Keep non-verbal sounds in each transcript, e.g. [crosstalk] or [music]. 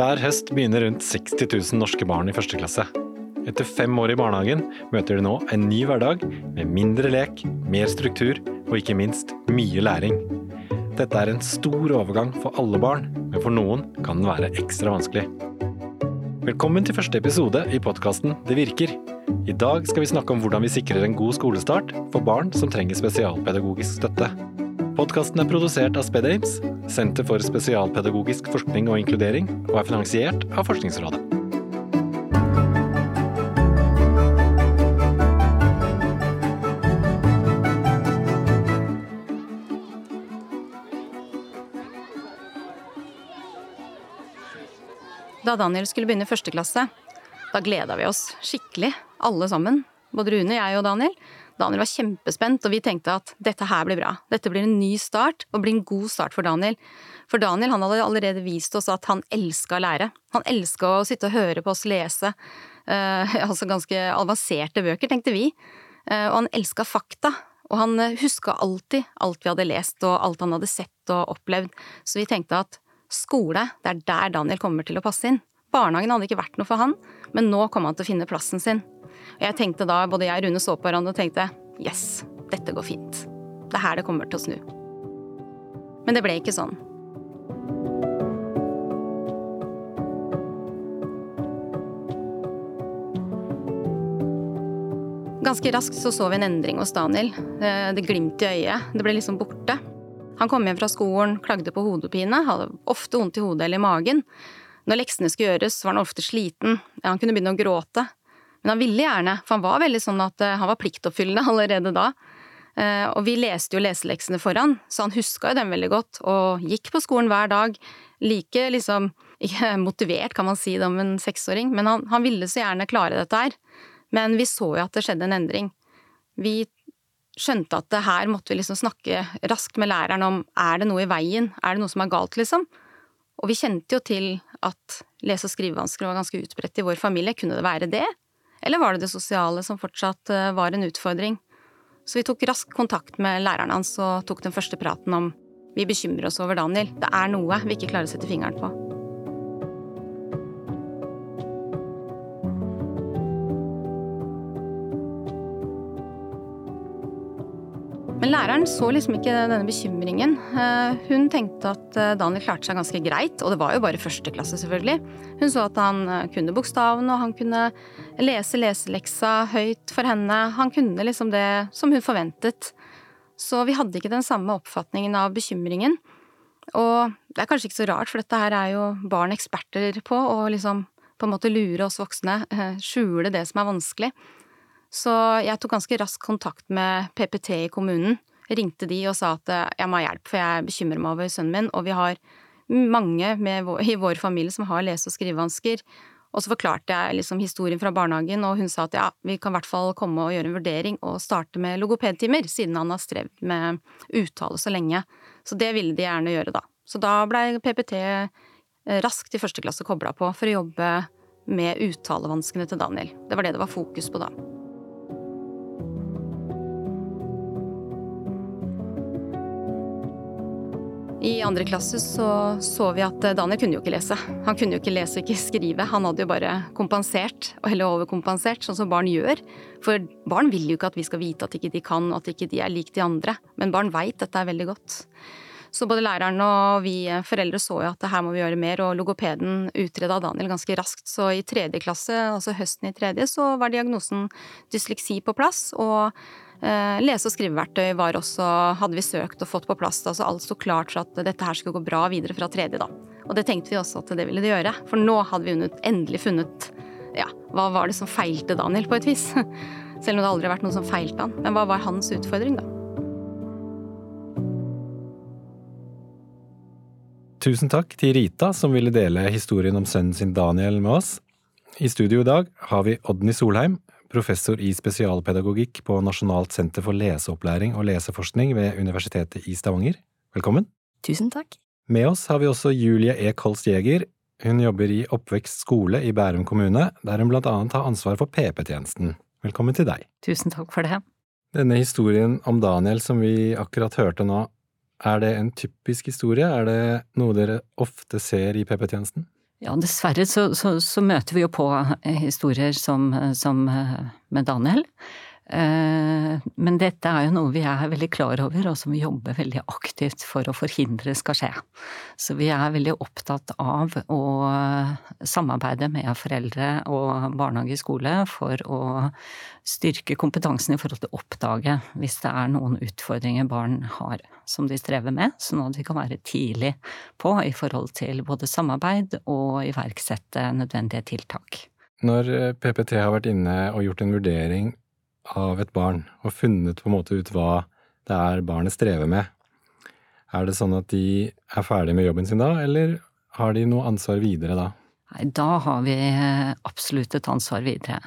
Hver høst begynner rundt 60 000 norske barn i første klasse. Etter fem år i barnehagen møter de nå en ny hverdag med mindre lek, mer struktur og ikke minst mye læring. Dette er en stor overgang for alle barn, men for noen kan den være ekstra vanskelig. Velkommen til første episode i podkasten Det virker. I dag skal vi snakke om hvordan vi sikrer en god skolestart for barn som trenger spesialpedagogisk støtte. Podkasten er produsert av SpedAims, Senter for spesialpedagogisk forskning og inkludering, og er finansiert av Forskningsrådet. Da Daniel skulle begynne første klasse, da gleda vi oss skikkelig, alle sammen. Både Rune, jeg og Daniel. Daniel var kjempespent, og vi tenkte at dette her blir bra. Dette blir en ny start, og blir en god start for Daniel. For Daniel han hadde allerede vist oss at han elska å lære. Han elska å sitte og høre på oss lese. Eh, [laughs] altså ganske avanserte bøker, tenkte vi. Eh, og han elska fakta. Og han huska alltid alt vi hadde lest, og alt han hadde sett og opplevd. Så vi tenkte at skole, det er der Daniel kommer til å passe inn. Barnehagen hadde ikke vært noe for han, men nå kom han til å finne plassen sin. Og jeg tenkte da, både jeg og Rune så på hverandre og tenkte yes, dette går fint. Det er her det kommer til å snu. Men det ble ikke sånn. Ganske raskt så, så vi en endring hos Daniel. Det glimtet i øyet. Det ble liksom borte. Han kom hjem fra skolen, klagde på hodepine, hadde ofte vondt i hodet eller i magen. Når leksene skulle gjøres, var han ofte sliten, han kunne begynne å gråte. Men han ville gjerne, for han var veldig sånn at han var pliktoppfyllende [laughs] allerede da. Og vi leste jo leseleksene for han, så han huska jo dem veldig godt, og gikk på skolen hver dag. Like liksom, [laughs] ikke motivert kan man si det om en seksåring, men han, han ville så gjerne klare dette her. Men vi så jo at det skjedde en endring. Vi skjønte at det her måtte vi liksom snakke raskt med læreren om er det noe i veien, er det noe som er galt, liksom. Og vi kjente jo til at lese- og skrivevansker var ganske utbredt i vår familie. Kunne det være det? Eller var det det sosiale som fortsatt var en utfordring? Så vi tok raskt kontakt med læreren hans og tok den første praten om vi bekymrer oss over Daniel. Det er noe vi ikke klarer å sette fingeren på. Men læreren så liksom ikke denne bekymringen. Hun tenkte at Daniel klarte seg ganske greit, og det var jo bare første klasse, selvfølgelig. Hun så at han kunne bokstavene, og han kunne lese leseleksa høyt for henne. Han kunne liksom det som hun forventet. Så vi hadde ikke den samme oppfatningen av bekymringen. Og det er kanskje ikke så rart, for dette her er jo barn eksperter på, å liksom på en måte lure oss voksne, skjule det som er vanskelig. Så jeg tok ganske raskt kontakt med PPT i kommunen. Ringte de og sa at jeg må ha hjelp, for jeg bekymrer meg over sønnen min. Og vi har mange vår, i vår familie som har lese- og skrivevansker. Og så forklarte jeg liksom historien fra barnehagen, og hun sa at ja, vi kan i hvert fall komme og gjøre en vurdering og starte med logopedtimer, siden han har strevd med uttale så lenge. Så det ville de gjerne gjøre, da. Så da blei PPT raskt i første klasse kobla på for å jobbe med uttalevanskene til Daniel. Det var det det var fokus på da. I andre klasse så, så vi at Daniel kunne jo ikke lese. Han kunne jo ikke lese og ikke [laughs] skrive. Han hadde jo bare kompensert, eller overkompensert, sånn som barn gjør. For barn vil jo ikke at vi skal vite at ikke de kan, at ikke de er lik de andre. Men barn veit dette er veldig godt. Så både læreren og vi foreldre så jo at her må vi gjøre mer, og logopeden utreda Daniel ganske raskt. Så i tredje klasse, altså høsten i tredje, så var diagnosen dysleksi på plass. og Lese- og skriveverktøy var også, hadde vi søkt og fått på plass. altså Alt sto klart for at dette her skulle gå bra videre fra tredje. da. Og det tenkte vi også at det ville det gjøre. For nå hadde vi endelig funnet ja, hva var det som feilte Daniel, på et vis. [laughs] Selv om det aldri har vært noe som feilte han. Men hva var hans utfordring, da? Tusen takk til Rita som ville dele historien om sønnen sin Daniel med oss. I studio i dag har vi Odny Solheim, professor i spesialpedagogikk på Nasjonalt senter for leseopplæring og leseforskning ved Universitetet i Stavanger. Velkommen. Tusen takk. Med oss har vi også Julie E. Kolst Jæger. Hun jobber i Oppvekst skole i Bærum kommune, der hun blant annet har ansvar for PP-tjenesten. Velkommen til deg. Tusen takk for det. Denne historien om Daniel som vi akkurat hørte nå, er det en typisk historie? Er det noe dere ofte ser i PP-tjenesten? Ja, dessverre så, så, så, møter vi jo på historier som, som med Daniel. Eh, men dette er jo noe vi er veldig klar over, og som vi jobber veldig aktivt for å forhindre skal skje. Så vi er veldig opptatt av å samarbeide med foreldre og barnehage skole for å styrke kompetansen i forhold til å oppdage hvis det er noen utfordringer barn har som de strever med, sånn at vi kan være tidlig på i forhold til både samarbeid og iverksette nødvendige tiltak. Når PPT har vært inne og gjort en vurdering av et barn og funnet på en måte ut hva det er barnet strever med. Er det sånn at de er ferdig med jobben sin da, eller har de noe ansvar videre da? Nei, da har vi eh, absolutt et ansvar videre.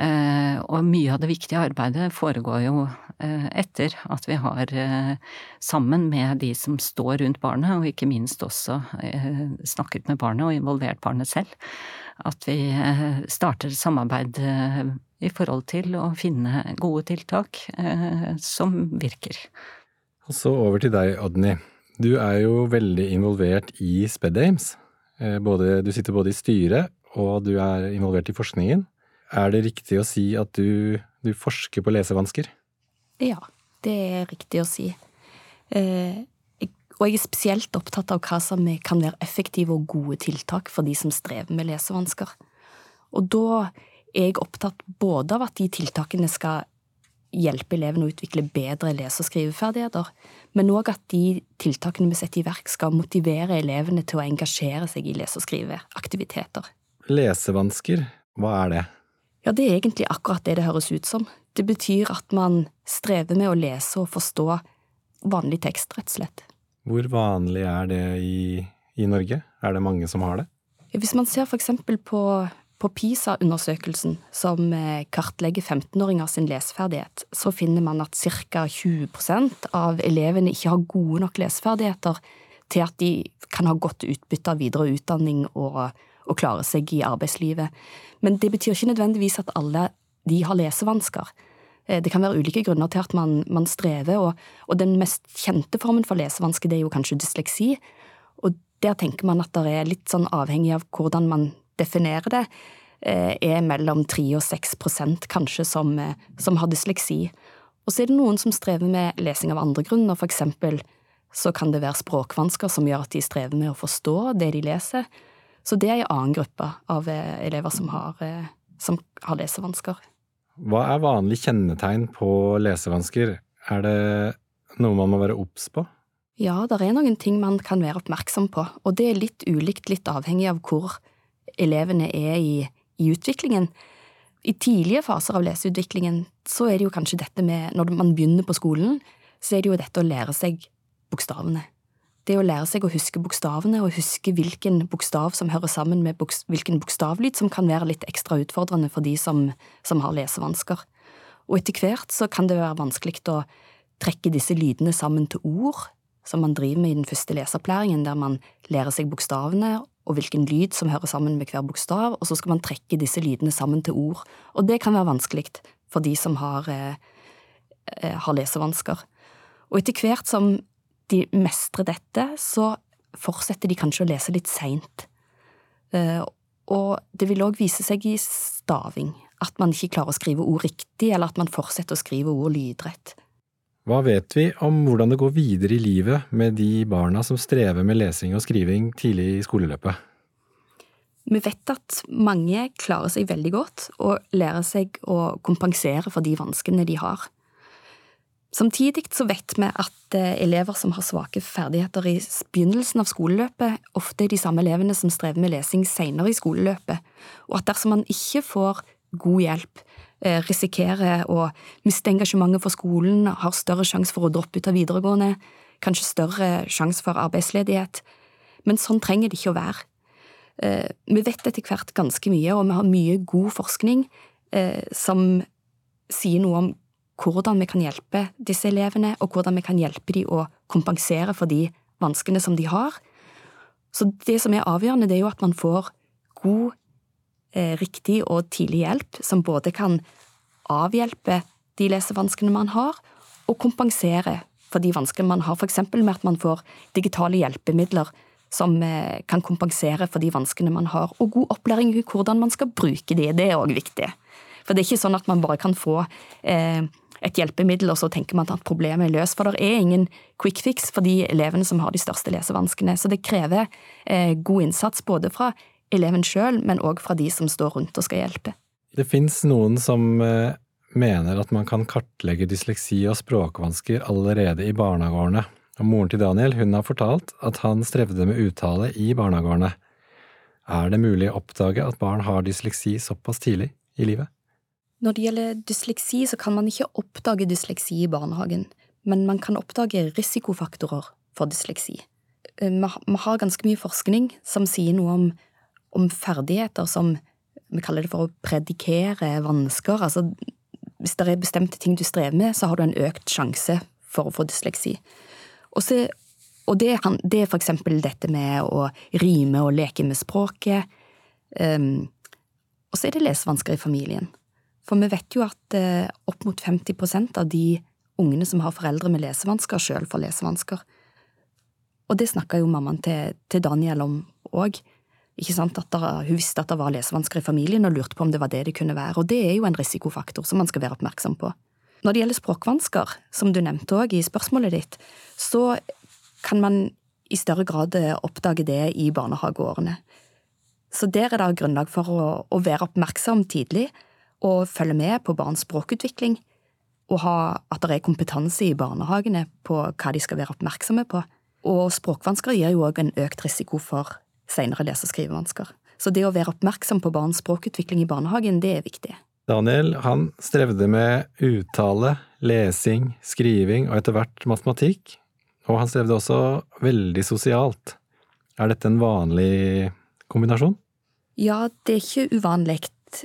Eh, og mye av det viktige arbeidet foregår jo eh, etter at vi har sammen med de som står rundt barnet, og ikke minst også snakket med barnet og involvert barnet selv, at vi starter samarbeid i forhold til å finne gode tiltak eh, som virker. Og så over til deg, Odny. Du er jo veldig involvert i SpedAims. Eh, du sitter både i styret og du er involvert i forskningen. Er det riktig å si at du, du forsker på lesevansker? Ja, det er riktig å si. Eh, og jeg er spesielt opptatt av hva som kan være effektive og gode tiltak for de som strever med lesevansker. Og da er jeg opptatt både av at de tiltakene skal hjelpe elevene å utvikle bedre lese- og skriveferdigheter, men òg at de tiltakene vi setter i verk skal motivere elevene til å engasjere seg i lese- og skriveaktiviteter. Lesevansker, hva er det? Ja, det er egentlig akkurat det det høres ut som. Det betyr at man strever med å lese og forstå vanlig tekst, rett og slett. Hvor vanlig er det i, i Norge? Er det mange som har det? Hvis man ser for eksempel på på PISA-undersøkelsen, som eh, kartlegger 15-åringer sin leseferdighet, så finner man at ca. 20% av elevene ikke har gode nok leseferdigheter til at de kan ha godt utbytte av videre utdanning og, og klare seg i arbeidslivet. Men det betyr ikke nødvendigvis at alle de har lesevansker. Eh, det kan være ulike grunner til at man, man strever, og, og, den mest kjente formen for lesevansker det er jo kanskje dysleksi. Og der tenker man at det er litt sånn avhengig av hvordan man definerer det, eh, er mellom 3 og 6 prosent kanskje som, eh, som har dysleksi. Og så er det noen som strever med lesing av andre grunner, for eksempel så kan det være språkvansker som gjør at de strever med å forstå det de leser. Så det er en annen gruppe av eh, elever som har, som har lesevansker. Hva er vanlig kjennetegn på lesevansker? Er det noe man må være obs på? Ja, det er noen ting man kan være oppmerksom på, og det er litt ulikt, litt avhengig av hvor elevene er i, i utviklingen. I tidlige faser av leseutviklingen så er det jo kanskje dette med Når man begynner på skolen, så er det jo dette å lære seg bokstavene. Det å lære seg å huske bokstavene, og huske hvilken bokstav som hører sammen med bokst hvilken bokstavlyd, som kan være litt ekstra utfordrende for de som, som har lesevansker. Og etter hvert så kan det være vanskelig å trekke disse lydene sammen til ord, som man driver med i den første leseopplæringen, der man lærer seg bokstavene og hvilken lyd som hører sammen med hver bokstav, og så skal man trekke disse lydene sammen til ord. Og det kan være vanskelig for de som har, eh, eh, har lesevansker. Og etter hvert som de mestrer dette, så fortsetter de kanskje å lese litt seint. Eh, og det vil òg vise seg i staving, at man ikke klarer å skrive ord riktig, eller at man fortsetter å skrive ord lydrett. Hva vet vi om hvordan det går videre i livet med de barna som strever med lesing og skriving tidlig i skoleløpet? Vi vet at mange klarer seg veldig godt og lærer seg å kompensere for de vanskene de har. Samtidig så vet vi at eh, elever som har svake ferdigheter i begynnelsen av skoleløpet, ofte er de samme elevene som strever med lesing senere i skoleløpet, og at dersom man ikke får god hjelp, risikerer å miste engasjementet for skolen, har større sjanse for å droppe ut av videregående, kanskje større sjanse for arbeidsledighet. Men sånn trenger det ikke å være. Eh, vi vet etter hvert ganske mye, og vi har mye god forskning eh, som sier noe om hvordan vi kan hjelpe disse elevene, og hvordan vi kan hjelpe dem å kompensere for de vanskene som de har. Så det som er avgjørende, det er jo at man får god Eh, riktig og tidlig hjelp, som både kan avhjelpe de lesevanskene man har, og kompensere for de vanskene man har, f.eks. med at man får digitale hjelpemidler som eh, kan kompensere for de vanskene man har, og god opplæring i hvordan man skal bruke de. Det er òg viktig. For det er ikke sånn at man bare kan få eh, et hjelpemiddel, og så tenker man at problemet er løst. For det er ingen quick fix for de elevene som har de største lesevanskene. Så det krever eh, god innsats både fra eleven sjøl, men òg fra de som står rundt og skal hjelpe. Det fins noen som eh, mener at man kan kartlegge dysleksi og språkvansker allerede i barnehageårene. Og moren til Daniel hun har fortalt at han strevde med uttale i barnehageårene. Er det mulig å oppdage at barn har dysleksi såpass tidlig i livet? Når det gjelder dysleksi, så kan man ikke oppdage dysleksi i barnehagen, men man kan oppdage risikofaktorer for dysleksi. Eh, vi har ganske mye forskning som sier noe om, om ferdigheter som vi kaller det for å predikere vansker. Altså hvis det er bestemte ting du strever med, så har du en økt sjanse for å få dysleksi. Og, så, og det, det, er for eksempel dette med å rime og leke med språket. Um, og så er det lesevansker i familien. For vi vet jo at uh, opp mot 50% av de ungene som har foreldre med lesevansker, sjøl får lesevansker. Og det snakka jo mammaen til, til Daniel om òg. Ikke sant, at der, Hun visste at det var lesevansker i familien og lurte på om det var det det kunne være, og det er jo en risikofaktor som man skal være oppmerksom på. Når det gjelder språkvansker, som du nevnte òg i spørsmålet ditt, så kan man i større grad oppdage det i barnehageårene. Så der er det grunnlag for å, å være oppmerksom tidlig og følge med på barns språkutvikling, og ha, at det er kompetanse i barnehagene på hva de skal være oppmerksomme på. Og språkvansker gir jo òg en økt risiko for senere lese- og skrivevansker. Så det å være oppmerksom på barns språkutvikling i barnehagen, det er viktig. Daniel han strevde med uttale, lesing, skriving og etter hvert matematikk, og han strevde også veldig sosialt. Er dette en vanlig kombinasjon? Ja, det er ikke uvanlig.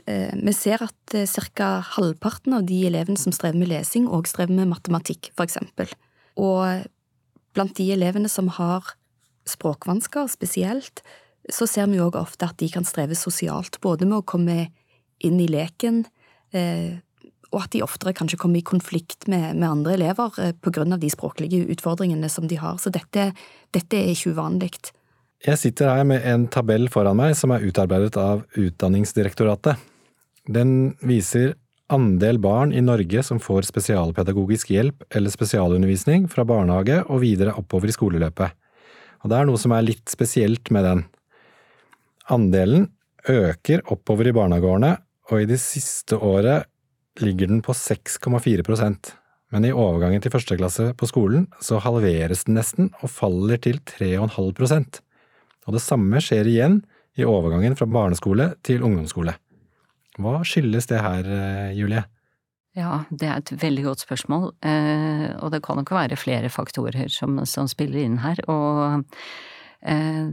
Eh, vi ser at eh, ca. halvparten av de elevene som strever med lesing, òg strever med matematikk, eksempel. Og blant de elevene som har språkvansker spesielt, så ser vi òg ofte at de kan streve sosialt, både med å komme inn i leken, eh, og at de oftere kanskje kommer i konflikt med, med andre elever eh, på grunn av de språklige utfordringene som de har. Så dette, dette er ikke uvanlig. Jeg sitter her med en tabell foran meg som er utarbeidet av Utdanningsdirektoratet. Den viser andel barn i Norge som får spesialpedagogisk hjelp eller spesialundervisning fra barnehage og videre oppover i skoleløpet. Og det er noe som er litt spesielt med den. Andelen øker oppover i barnegårdene, og i det siste året ligger den på 6,4% men i overgangen til første klasse på skolen så halveres den nesten og faller til 3,5% Og det samme skjer igjen i overgangen fra barneskole til ungdomsskole. Hva skyldes det her, Julie? Ja, det er et veldig godt spørsmål, eh, og det kan nok være flere faktorer som, som spiller inn her. Og eh,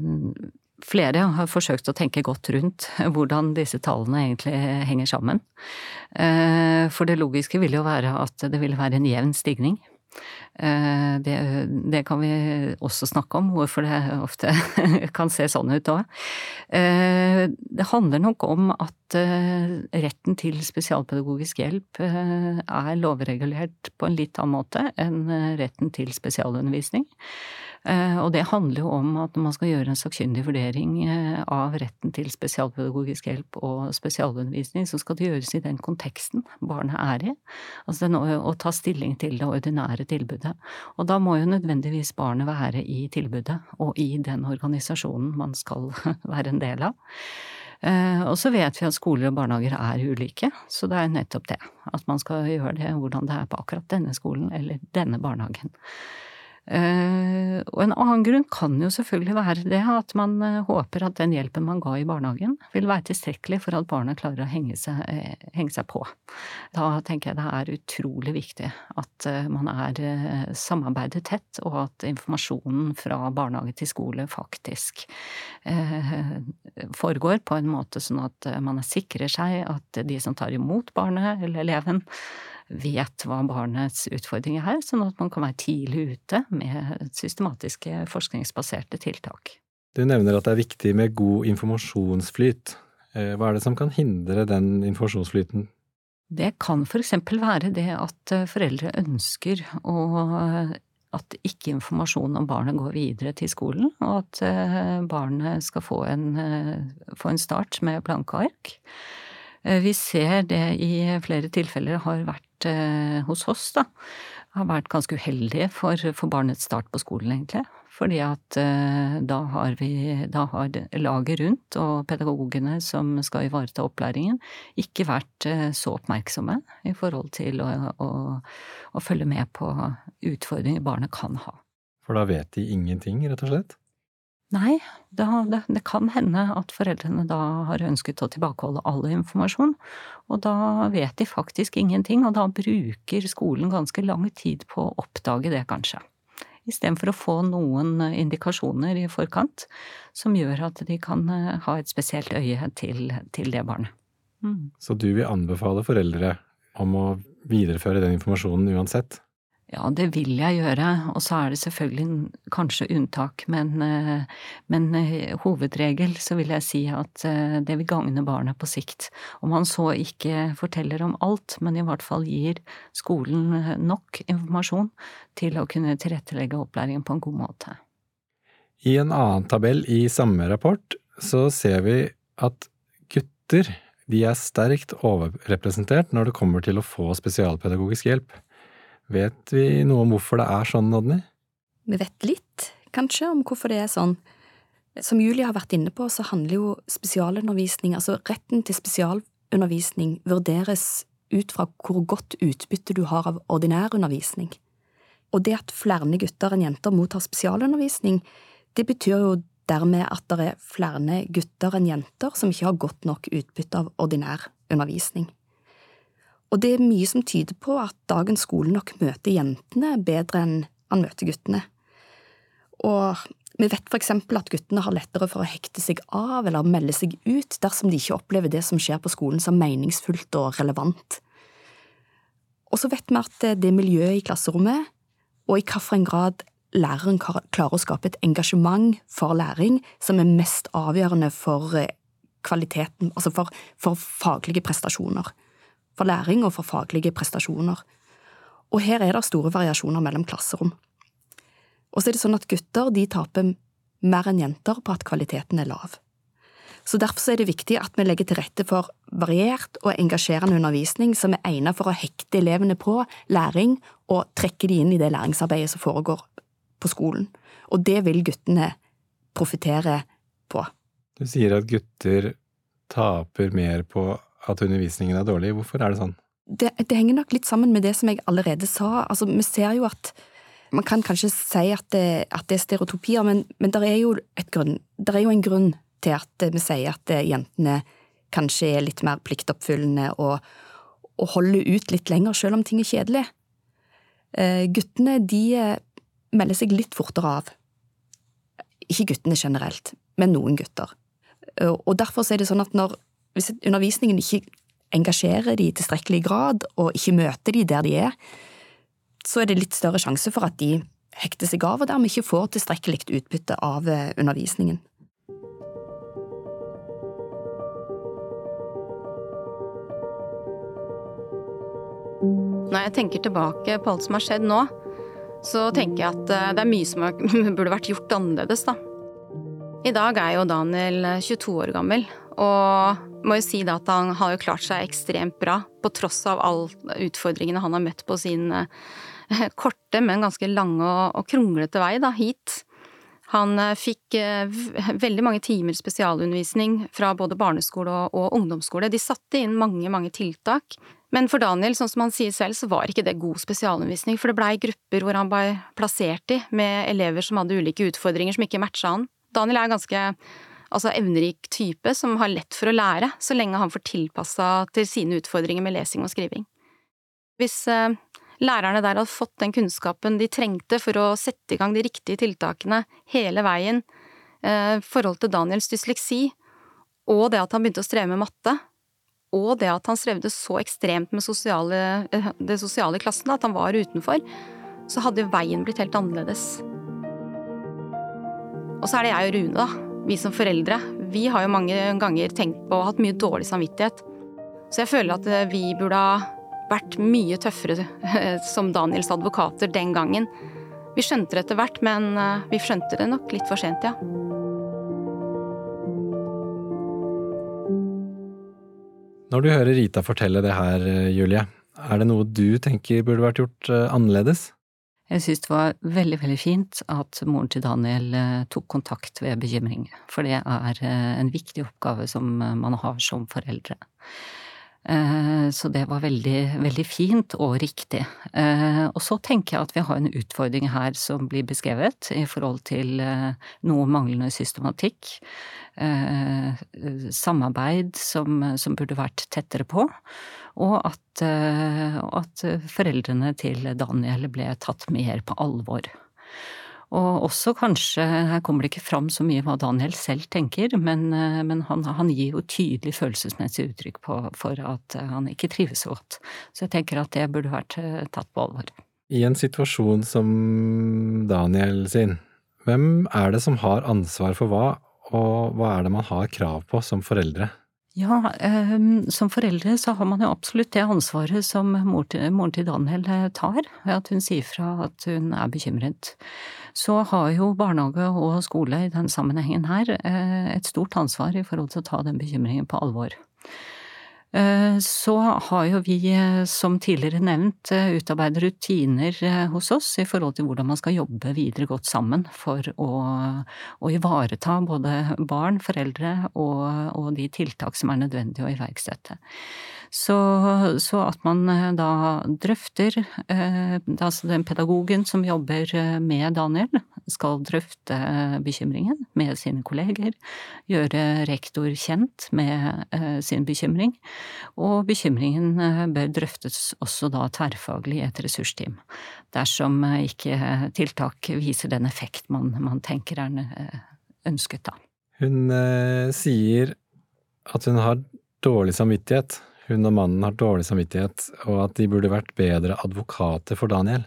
flere har forsøkt å tenke godt rundt hvordan disse tallene egentlig henger sammen. Eh, for det logiske vil jo være at det vil være en jevn stigning. Eh, det, det, kan vi også snakke om, hvorfor det ofte [laughs] kan se sånn ut òg. Eh, det handler nok om at eh, retten til spesialpedagogisk hjelp er lovregulert på en litt annen måte enn retten til spesialundervisning. Eh, og det handler jo om at når man skal gjøre en sakkyndig vurdering eh, av retten til spesialpedagogisk hjelp og spesialundervisning, så skal det gjøres i den konteksten barnet er i. Altså å ta stilling til det ordinære tilbudet. Og da må jo nødvendigvis barnet være i tilbudet og i den organisasjonen man skal [laughs] være en del av. Eh, og så vet vi at skoler og barnehager er ulike, så det er nettopp det. At man skal gjøre det hvordan det er på akkurat denne skolen eller denne barnehagen. Eh, og en annen grunn kan jo selvfølgelig være det at man eh, håper at den hjelpen man ga i barnehagen vil være tilstrekkelig for at barna klarer å henge seg, eh, henge seg på. Da tenker jeg det er utrolig viktig at man er samarbeidet tett, og at informasjonen fra barnehage til skole faktisk foregår på en måte sånn at man sikrer seg at de som tar imot barnet eller eleven, vet hva barnets utfordringer er, sånn at man kan være tidlig ute med systematiske forskningsbaserte tiltak. Du nevner at det er viktig med god informasjonsflyt. Eh, hva er det som kan hindre den informasjonsflyten? Det kan eksempel være det at eh, foreldre ønsker å at ikke informasjon om barnet går videre til skolen, og at eh, barnet skal få en, eh, få en start med blanke ark. Vi ser det i flere tilfeller har vært hos oss, da. Har vært ganske uheldige for, for barnets start på skolen, egentlig. Fordi at eh, da har vi, da har laget rundt og pedagogene som skal ivareta opplæringen, ikke vært eh, så oppmerksomme i forhold til å, å, å følge med på utfordringer barnet kan ha. For da vet de ingenting, rett og slett? Nei, det, det, det, kan hende at foreldrene da har ønsket å tilbakeholde all informasjon, og da vet de faktisk ingenting, og da bruker skolen ganske lang tid på å oppdage det, kanskje istedenfor å få noen indikasjoner i forkant som gjør at de kan eh, ha et spesielt øye til, til det barnet. Mm. Så du vil anbefale foreldre om å videreføre den informasjonen uansett? Ja, det vil jeg gjøre, og så er det selvfølgelig kanskje unntak, men, eh, men eh, hovedregel så vil jeg si at eh, det vil gagne barnet på sikt. Om man så ikke forteller om alt, men i hvert fall gir skolen nok informasjon til å kunne tilrettelegge opplæringen på en god måte. I en annen tabell i samme rapport så ser vi at gutter de er sterkt overrepresentert når det kommer til å få spesialpedagogisk hjelp. Vet vi noe om hvorfor det er sånn, Odny? Vi vet litt, kanskje, om hvorfor det er sånn. Som Julie har vært inne på, så handler jo spesialundervisning, altså retten til spesialundervisning, vurderes ut fra hvor godt utbytte du har av ordinær undervisning. Og det at flere gutter enn jenter mottar spesialundervisning, det betyr jo dermed at det er flere gutter enn jenter som ikke har godt nok utbytte av ordinær undervisning. Og det er mye som tyder på at dagens skole nok møter jentene bedre enn han møter guttene. Og vi vet for eksempel at guttene har lettere for å hekte seg av eller melde seg ut dersom de ikke opplever det som skjer på skolen som meningsfullt og relevant. Og så vet vi at det miljøet i klasserommet, og i hvilken grad læreren klarer å skape et engasjement for læring som er mest avgjørende for eh, kvaliteten, altså for, for faglige prestasjoner for læring og for faglige prestasjoner. Og her er det store variasjoner mellom klasserom. Og så er det sånn at gutter de taper mer enn jenter på at kvaliteten er lav. Så Derfor er det viktig at vi legger til rette for variert og engasjerende undervisning som er egnet for å hekte elevene på læring og trekke de inn i det læringsarbeidet som foregår på skolen. Og det vil guttene profitere på. Du sier at gutter taper mer på at undervisningen er dårlig. Hvorfor er det sånn? Det, det, henger nok litt sammen med det som jeg allerede sa. Altså, vi ser jo at Man kan kanskje si at det, at det er stereotopier, men, men det er, er, jo en grunn til at vi sier at jentene kanskje er litt mer pliktoppfyllende og, og holder ut litt lenger selv om ting er kjedelig. Uh, guttene de eh, melder seg litt fortere av. Ikke guttene generelt, men noen gutter. Uh, og derfor er det sånn at når hvis undervisningen ikke engasjerer de i tilstrekkelig grad, og ikke møter de der de er, så er det litt større sjanse for at de hekter seg av og dermed ikke får tilstrekkelig utbytte av eh, undervisningen. Når jeg tenker tilbake på alt som har skjedd nå, så tenker jeg at eh, det er mye som [laughs] burde vært gjort annerledes, da. I dag er jo Daniel 22 år gammel, og må jo si at han har jo klart seg ekstremt bra, på tross av alle utfordringene han har møtt på sin eh, [laughs] korte, men ganske lange og, kronglete vei da, hit. Han eh, fikk eh, veldig mange timer spesialundervisning fra både barneskole og, ungdomsskole. De satte inn mange, mange tiltak. Men for Daniel, sånn som han sier selv, så var ikke det god spesialundervisning, for det blei grupper hvor han ble plassert i, med elever som hadde ulike utfordringer som ikke matcha han. Daniel er ganske altså evnerik type som har lett for å lære, så lenge han får tilpassa til sine utfordringer med lesing og skriving. Hvis eh, lærerne der hadde fått den kunnskapen de trengte for å sette i gang de riktige tiltakene hele veien, eh, forhold til Daniels dysleksi, og det at han begynte å streve med matte, og det at han strevde så ekstremt med sosiale, eh, det sosiale klassen, at han var utenfor, så hadde veien blitt helt annerledes. Og så er det jeg og Rune, da vi som foreldre, vi har jo mange ganger tenkt på og hatt mye dårlig samvittighet. Så jeg føler at eh, vi burde ha vært mye tøffere som Daniels advokater den gangen. Vi skjønte det etter hvert, men eh, vi skjønte det nok litt for sent, ja. Når du hører Rita fortelle det her, Julie, er det noe du tenker burde vært gjort eh, annerledes? Jeg synes det var veldig, veldig fint at moren til Daniel eh, tok kontakt ved bekymring, for det er en viktig oppgave som man har som foreldre. Eh, så det var veldig, veldig fint og riktig. Eh, og så tenker jeg at vi har en utfordring her som blir beskrevet i forhold til eh, noe manglende systematikk. Samarbeid som, som burde vært tettere på. Og at, at foreldrene til Daniel ble tatt mer på alvor. Og også kanskje, her kommer det ikke fram så mye hva Daniel selv tenker, men, eh, men han, han, gir jo tydelig følelsesmessig uttrykk på, for at eh, han ikke trives så godt. Så jeg tenker at det burde vært eh, tatt på alvor. I en situasjon som Daniel sin, hvem er det som har ansvar for hva, og hva er det man har krav på som foreldre? Ja, eh, som foreldre så har man jo absolutt det ansvaret som moren til Daniel tar, at hun sier fra at hun er bekymret. Så har jo barnehage og skole i den sammenhengen her eh, et stort ansvar i forhold til å ta den bekymringen på alvor. Eh, så har jo vi, eh, som tidligere nevnt, utarbeidet rutiner hos oss i forhold til hvordan man skal jobbe videre godt sammen for å, å ivareta både barn, foreldre og, og, de tiltak som er nødvendige å iverksette. Så, så at man da drøfter, altså den pedagogen som jobber med Daniel, skal drøfte bekymringen med sine kolleger, gjøre rektor kjent med sin bekymring og bekymringen eh, bør drøftes også da tverrfaglig i et ressursteam, dersom eh, ikke tiltak viser den effekt man, man tenker er eh, ønsket, da. Hun eh, sier at hun har dårlig samvittighet. Hun og mannen har dårlig samvittighet, og at de burde vært bedre advokater for Daniel.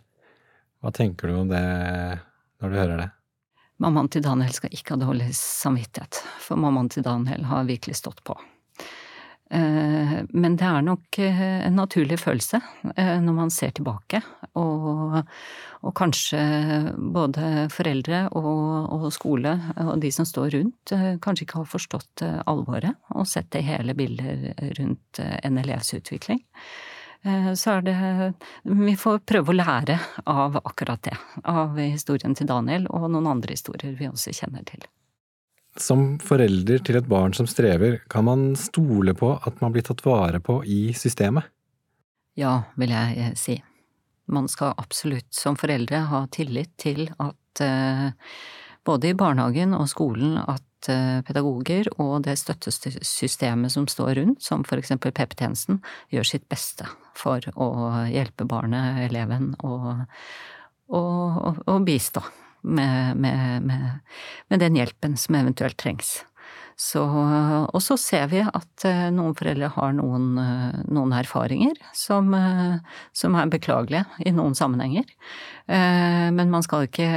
Hva tenker du om det når du hører det? Mammaen til Daniel skal ikke ha dårlig samvittighet, for mammaen til Daniel har virkelig stått på. Eh, men det er nok eh, en naturlig følelse eh, når man ser tilbake, og, og kanskje både foreldre og, og, skole og de som står rundt, kanskje ikke har forstått alvoret og sett det hele bildet rundt en elevs utvikling. Så er det Vi får prøve å lære av akkurat det. Av historien til Daniel og noen andre historier vi også kjenner til. Som forelder til et barn som strever, kan man stole på at man blir tatt vare på i systemet? Ja, vil jeg eh, si. Man skal absolutt som foreldre ha tillit til at eh, både i barnehagen og skolen at eh, pedagoger og det støttesystemet som står rundt, som for eksempel PP-tjenesten, gjør sitt beste for å hjelpe barnet, eleven, og, og, og, bistå med, med, med, med den hjelpen som eventuelt trengs. Så, og så ser vi at eh, noen foreldre har noen, eh, noen erfaringer som, eh, som, er beklagelige i noen sammenhenger. Men man skal ikke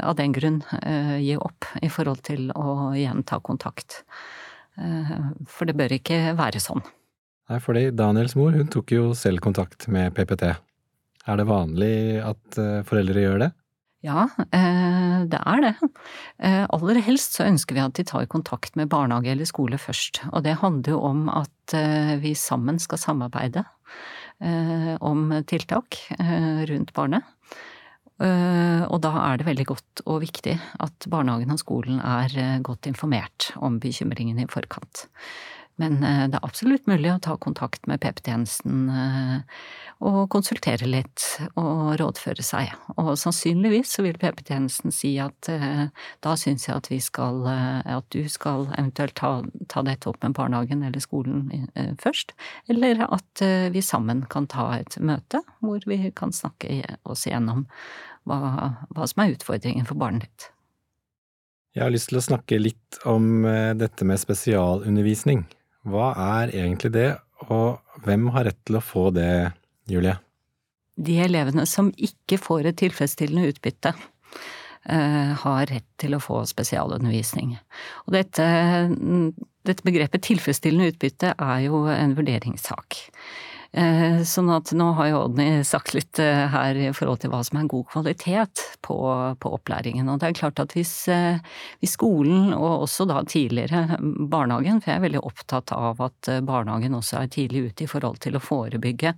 av den grunn gi opp i forhold til å igjen ta kontakt. For det bør ikke være sånn. Nei, fordi Daniels mor hun tok jo selv kontakt med PPT. Er det vanlig at foreldre gjør det? Ja, eh, det er det. Eh, aller helst så ønsker vi at de tar kontakt med barnehage eller skole først. Og det handler jo om at eh, vi sammen skal samarbeide om tiltak rundt barnet. Og da er det veldig godt og viktig at barnehagen og skolen er godt informert om bekymringene i forkant. Men eh, det er absolutt mulig å ta kontakt med PP-tjenesten eh, og konsultere litt og rådføre seg. Og sannsynligvis så vil PP-tjenesten si at eh, da syns jeg at vi skal, at du skal eventuelt ta, ta dette opp med barnehagen eller skolen først, eller at vi sammen kan ta et møte hvor vi kan snakke oss igjennom hva, hva som er utfordringen for barnet ditt. Jeg har lyst til å snakke litt om dette med spesialundervisning. Hva er egentlig det, og hvem har rett til å få det, Julie? De elevene som ikke får et tilfredsstillende utbytte, eh, har rett til å få spesialundervisning. Og dette, dette begrepet tilfredsstillende utbytte er jo en vurderingssak. Eh, sånn at nå har jo Odny sagt litt eh, her i forhold til hva som er god kvalitet på, på opplæringen. Og det er klart at hvis, eh, hvis, skolen, og også da tidligere barnehagen, for jeg er veldig opptatt av at barnehagen også er tidlig ute i forhold til å forebygge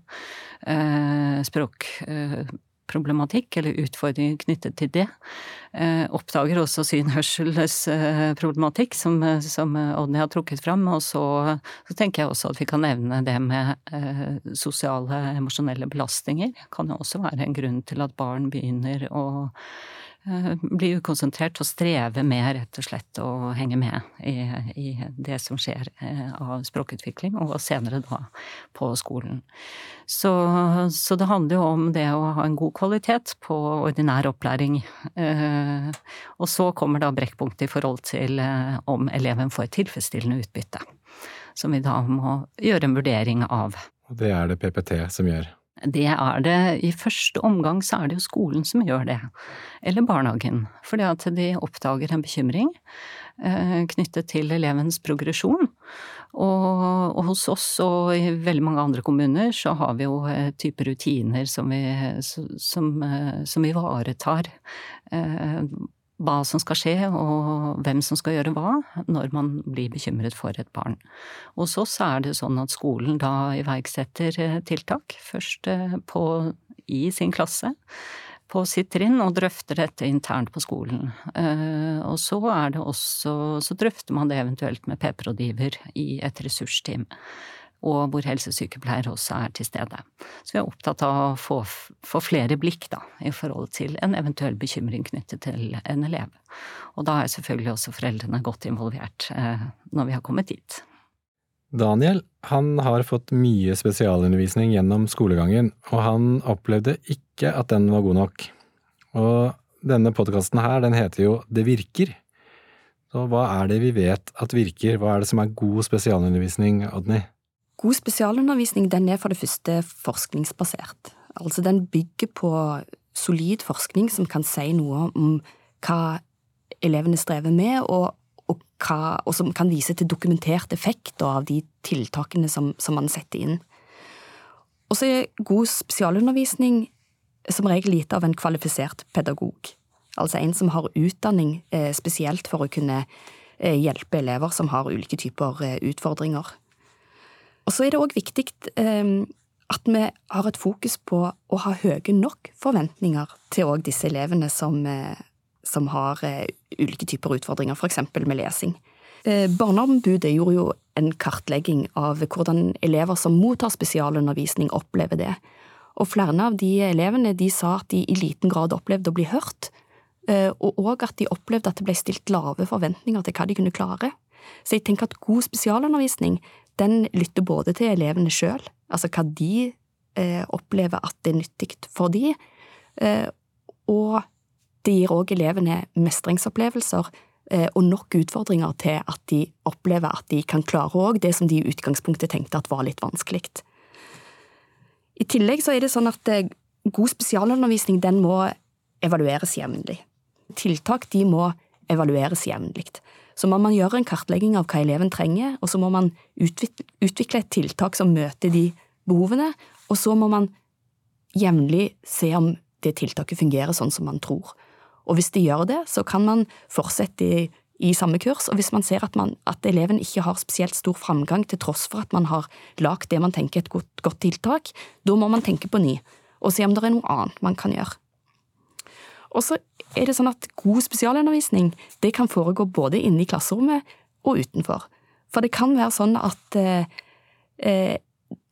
språk problematikk, eller utfordringer knyttet til det. Eh, oppdager også syn-hørselsproblematikk, som, som Odny har trukket fram. Og så, så, tenker jeg også at vi kan nevne det med eh, sosiale, emosjonelle belastninger. Kan jo også være en grunn til at barn begynner å [laughs] Eh, jo ukonsentrert og strever med rett og slett å henge med i, i, det som skjer eh, av språkutvikling, og senere da på skolen. Så, så, det handler jo om det å ha en god kvalitet på ordinær opplæring. Eh, og så kommer da brekkpunktet i forhold til om eleven får tilfredsstillende utbytte. Som vi da må gjøre en vurdering av. Og det er det PPT som gjør? Det er det i første omgang så er det jo skolen som gjør det, eller barnehagen, fordi at de oppdager en bekymring eh, knyttet til elevens progresjon. Og, og, hos oss og i veldig mange andre kommuner så har vi jo eh, type rutiner som vi eh, som ivaretar hva som skal skje og hvem som skal gjøre hva når man blir bekymret for et barn. Hos oss er det sånn at skolen da iverksetter eh, tiltak, først eh, på, i sin klasse på sitt trinn og drøfter dette internt på skolen. Eh, og så er det også, så drøfter man det eventuelt med PP-rådgiver i et ressursteam og hvor helsesykepleier også er til stede. Så vi er opptatt av å få, få, flere blikk da, i forhold til en eventuell bekymring knyttet til en elev. Og da er selvfølgelig også foreldrene godt involvert eh, når vi har kommet dit. Daniel han har fått mye spesialundervisning gjennom skolegangen, og han opplevde ikke at den var god nok. Og denne podkasten her, den heter jo Det virker. Så hva er det vi vet at virker, hva er det som er god spesialundervisning, Odny? God spesialundervisning den er for det første forskningsbasert. Altså den bygger på solid forskning som kan si noe om hva elevene strever med, og, og, hva, og som kan vise til dokumentert effekt av de tiltakene som, som man setter inn. Og så er god spesialundervisning som regel gitt av en kvalifisert pedagog. Altså en som har utdanning eh, spesielt for å kunne eh, hjelpe elever som har ulike typer eh, utfordringer. Og så er det òg viktig eh, at vi har et fokus på å ha høye nok forventninger til òg disse elevene som, eh, som har eh, ulike typer utfordringer, f.eks. med lesing. Barneombudet gjorde jo en kartlegging av hvordan elever som mottar spesialundervisning, opplever det. Og flere av de elevene de sa at de i liten grad opplevde å bli hørt, og òg at de opplevde at det ble stilt lave forventninger til hva de kunne klare. Så jeg tenker at god spesialundervisning den lytter både til elevene sjøl, altså hva de eh, opplever at det er nyttig for de, eh, og det gir òg elevene mestringsopplevelser eh, og nok utfordringer til at de opplever at de kan klare òg det som de i utgangspunktet tenkte at var litt vanskelig. I tillegg så er det sånn at eh, god spesialundervisning den må evalueres jevnlig. Tiltak de må evalueres jevnlig. Så må man gjøre en kartlegging av hva eleven trenger, og så må man utvikle et tiltak som møter de behovene, og så må man jevnlig se om det tiltaket fungerer sånn som man tror. Og hvis de gjør det, så kan man fortsette i, i samme kurs, og hvis man ser at, man, at, eleven ikke har spesielt stor framgang til tross for at man har lagd det man tenker er et godt, godt tiltak, da må man tenke på ny, og se om det er noe annet man kan gjøre. Og så er det sånn at god spesialundervisning det kan foregå både inne i klasserommet og utenfor. For det kan være sånn at eh, eh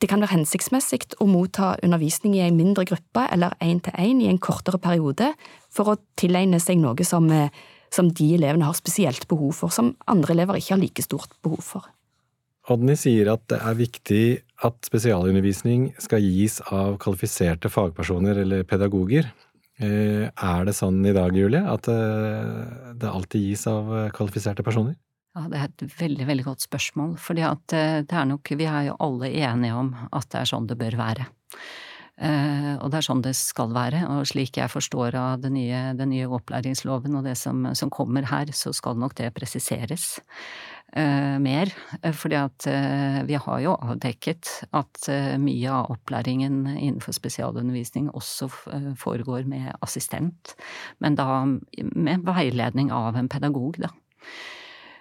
det kan være hensiktsmessig å motta undervisning i en mindre gruppe eller én-til-én i en kortere periode for å tilegne seg noe som, eh, som de elevene har spesielt behov for, som andre elever ikke har like stort behov for. Odny sier at det er viktig at spesialundervisning skal gis av kvalifiserte fagpersoner eller pedagoger. Eh, er det sånn i dag, Julie, at eh, det alltid gis av eh, kvalifiserte personer? Ja, det er et veldig, veldig godt spørsmål, fordi at det er nok, vi er jo alle enige om at det er sånn det bør være. Og det er sånn det skal være, og slik jeg forstår av den nye, den nye opplæringsloven og det som, som, kommer her, så skal nok det presiseres. Eh, mer. Fordi at eh, vi har jo avdekket at eh, mye av opplæringen innenfor spesialundervisning også eh, foregår med assistent, men da med veiledning av en pedagog, da.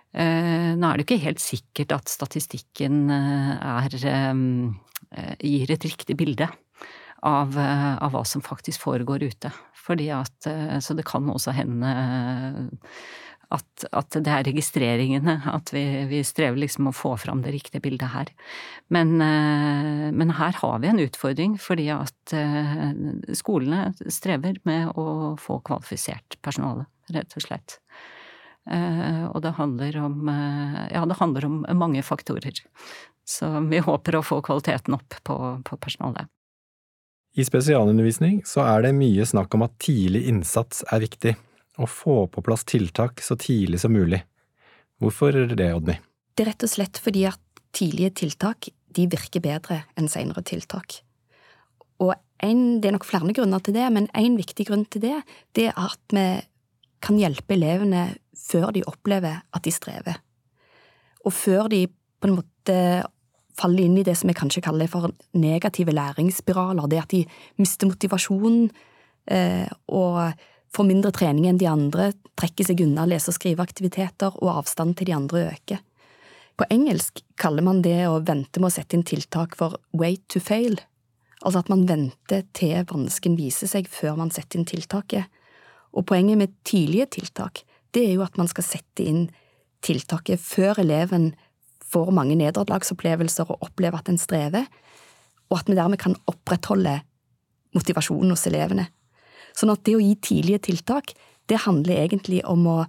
Eh, nå er det ikke helt sikkert at statistikken er, gir et riktig bilde av, av, hva som faktisk foregår ute. Fordi at, så det kan også hende at, at, det er registreringene, at vi, vi strever liksom å få fram det riktige bildet her. Men, eh, men, her har vi en utfordring, fordi at eh, skolene strever med å få kvalifisert personale, rett og slett. Eh, og det handler om, ja, det handler om mange faktorer. Så vi håper å få kvaliteten opp på, på personalet. I spesialundervisning så er det mye snakk om at tidlig innsats er viktig å få på plass tiltak så tidlig som mulig. Hvorfor det, Odny? Det er rett og slett fordi at tidlige tiltak de virker bedre enn senere tiltak. Og en, det er nok flere grunner til det, men en viktig grunn til det, det er at vi kan hjelpe elevene før de opplever at de strever. Og før de på en måte faller inn i det som vi kanskje kaller for negative læringsspiraler, det at de mister motivasjonen eh, og får mindre trening enn de andre, trekker seg unna lese- og skriveaktiviteter, og avstanden til de andre øker. På engelsk kaller man det å vente med å sette inn tiltak for wait to fail, altså at man venter til vansken viser seg før man setter inn tiltaket. Og poenget med tidlige tiltak, det er jo at man skal sette inn tiltaket før eleven får mange nederlagsopplevelser og opplever at en strever, og at vi dermed kan opprettholde motivasjonen hos elevene. Sånn at det å gi tidlige tiltak, det handler egentlig om å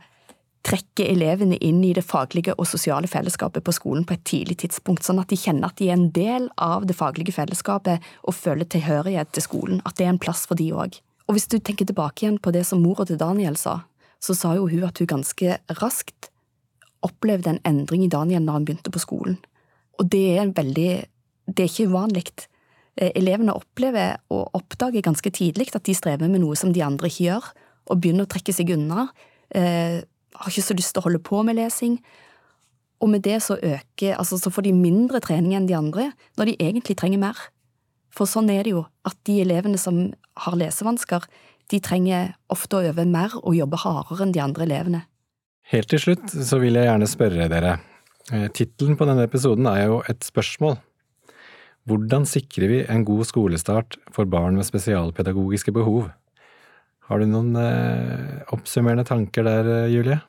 trekke elevene inn i det faglige og sosiale fellesskapet på skolen på et tidlig tidspunkt, sånn at de kjenner at de er en del av det faglige fellesskapet og føler tilhørighet til skolen, at det er en plass for de òg. Og hvis du tenker tilbake igjen på det som mora til Daniel sa, så sa jo hun at hun ganske raskt opplevde en endring i Daniel når han begynte på skolen. Og det er veldig Det er ikke uvanlig. Eh, elevene opplever og oppdager ganske tidlig at de strever med noe som de andre ikke gjør, og begynner å trekke seg unna. Eh, har ikke så lyst til å holde på med lesing. Og med det så øker Altså, så får de mindre trening enn de andre, når de egentlig trenger mer. For sånn er det jo, at de elevene som har lesevansker, de trenger ofte å øve mer og jobbe hardere enn de andre elevene. Helt til slutt så vil jeg gjerne spørre dere. Eh, tittelen på denne episoden er jo et spørsmål. Hvordan sikrer vi en god skolestart for barn med spesialpedagogiske behov? Har du noen eh, oppsummerende tanker der, eh, Julie?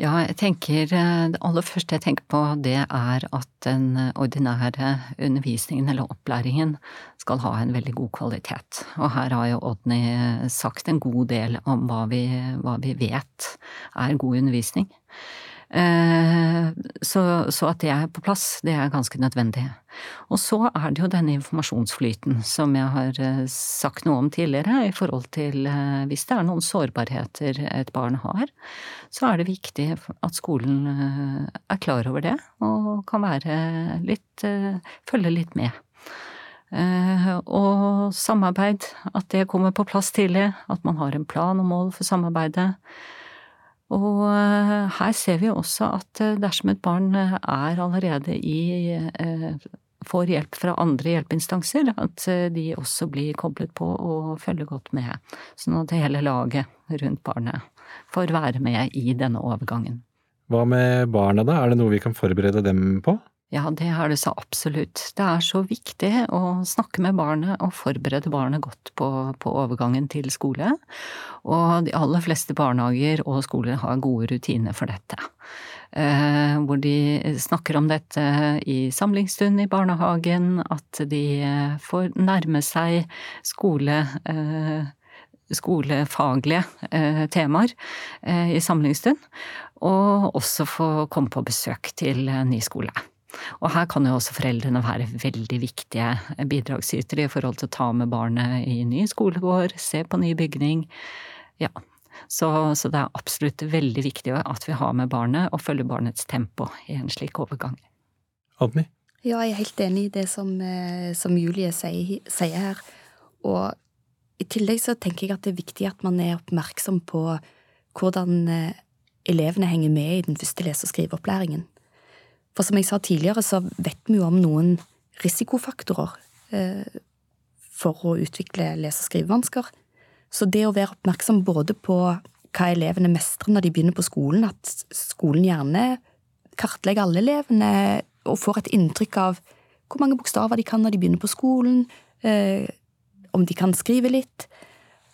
Ja, jeg tenker eh, Det aller første jeg tenker på, det er at den ordinære undervisningen eller opplæringen skal ha en veldig god kvalitet. Og her har jo Odny sagt en god del om hva vi, hva vi vet er god undervisning. Eh, så, så, at det er på plass, det er ganske nødvendig. Og så er det jo denne informasjonsflyten som jeg har eh, sagt noe om tidligere, i forhold til eh, hvis det er noen sårbarheter et barn har, så er det viktig at skolen er klar over det og kan være litt følge litt med. Og samarbeid, at det kommer på plass tidlig, at man har en plan og mål for samarbeidet. Og eh, her ser vi også at eh, dersom et barn eh, er allerede i får hjelp fra andre hjelpeinstanser, at de også blir koblet på og følger godt med. Sånn at hele laget rundt barnet får være med i denne overgangen. Hva med barna da, er det noe vi kan forberede dem på? Ja, det er det så absolutt. Det er så viktig å snakke med barnet og forberede barnet godt på, på, overgangen til skole. Og de aller fleste barnehager og skoler har gode rutiner for dette. Eh, hvor de snakker om dette i samlingsstund i barnehagen, at de får nærme seg skole. Eh, skolefaglige eh, temaer eh, i samlingsstund, og også få komme på besøk til ny skole. Og her kan jo også foreldrene være veldig viktige bidragsytere i forhold til å ta med barnet i ny skolegård, se på ny bygning. Ja. Så, så, det er absolutt veldig viktig at vi har med barnet og følger barnets tempo i en slik overgang. Admi? Ja, jeg er helt enig i det som, eh, som Julie sier, sier her. Og i tillegg så tenker jeg at det er viktig at man er oppmerksom på hvordan eh, elevene henger med i den første lese- og skriveopplæringen. For som jeg sa tidligere, så vet vi jo om noen risikofaktorer eh, for å utvikle lese- og skrivevansker. Så det å være oppmerksom både på hva elevene mestrer når de begynner på skolen, at skolen gjerne kartlegger alle elevene og får et inntrykk av hvor mange bokstaver de kan når de begynner på skolen, eh, om de kan skrive litt,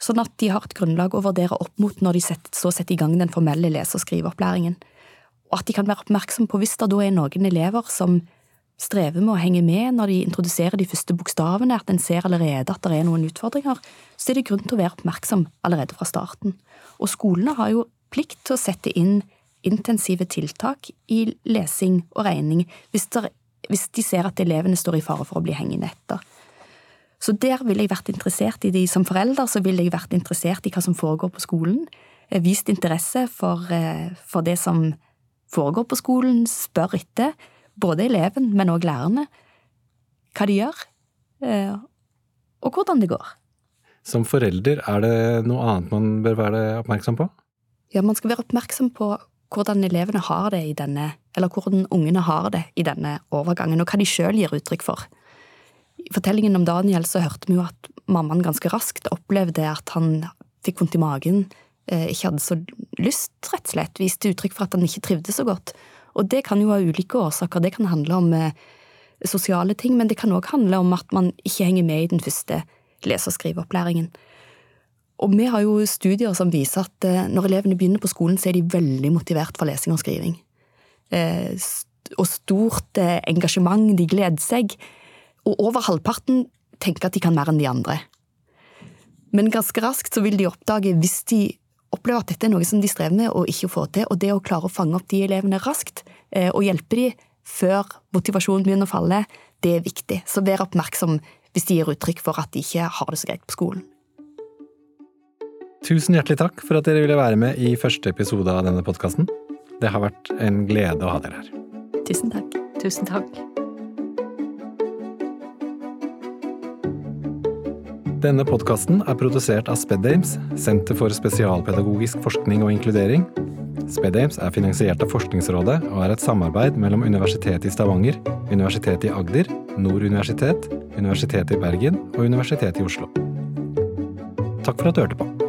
sånn at de har et grunnlag å vurdere opp mot når de så setter i gang den formelle lese- og skriveopplæringen. Og at de kan være oppmerksom på hvis det da er noen elever som strever med å henge med når de introduserer de første bokstavene, at en ser allerede at det er noen utfordringer, så er det grunn til å være oppmerksom allerede fra starten. Og skolene har jo plikt til å sette inn intensive tiltak i lesing og regning hvis, der, hvis de ser at elevene står i fare for å bli hengende etter. Så der ville jeg vært interessert i de som forelder, så ville jeg vært interessert i hva som foregår på skolen. Vist interesse for, eh, for det som foregår på skolen, spør etter, både eleven, men òg lærerne, hva de gjør, eh, og hvordan det går. Som forelder, er det noe annet man bør være oppmerksom på? Ja, man skal være oppmerksom på hvordan elevene har det i denne, eller hvordan ungene har det i denne overgangen, og hva de sjøl gir uttrykk for. I fortellingen om Daniel så hørte vi jo at mammaen ganske raskt opplevde at han fikk vondt i magen, ikke hadde så lyst, rett og slett, viste uttrykk for at han ikke trivdes så godt. Og det kan jo ha ulike årsaker. Det kan handle om eh, sosiale ting, men det kan òg handle om at man ikke henger med i den første lese- og skriveopplæringen. Og vi har jo studier som viser at eh, når elevene begynner på skolen, så er de veldig motivert for lesing og skriving. Eh, og stort engasjement, de gleder seg. Og over halvparten tenker at de kan mer enn de andre. Men ganske raskt så vil de oppdage hvis de opplever at dette er noe som de strever med og ikke får til, og det å klare å fange opp de elevene raskt eh, og hjelpe de før motivasjonen begynner å falle, det er viktig. Så vær oppmerksom hvis de gir uttrykk for at de ikke har det så greit på skolen. Tusen hjertelig takk for at dere ville være med i første episode av denne podkasten. Det har vært en glede å ha dere her. Tusen takk. Tusen takk. Denne podkasten er produsert av SpedAmes, Senter for spesialpedagogisk forskning og inkludering. SpedAmes er finansiert av Forskningsrådet og er et samarbeid mellom Universitetet i Stavanger, Universitetet i Agder, Nord universitet, Universitetet i Bergen og Universitetet i Oslo. Takk for at du hørte på.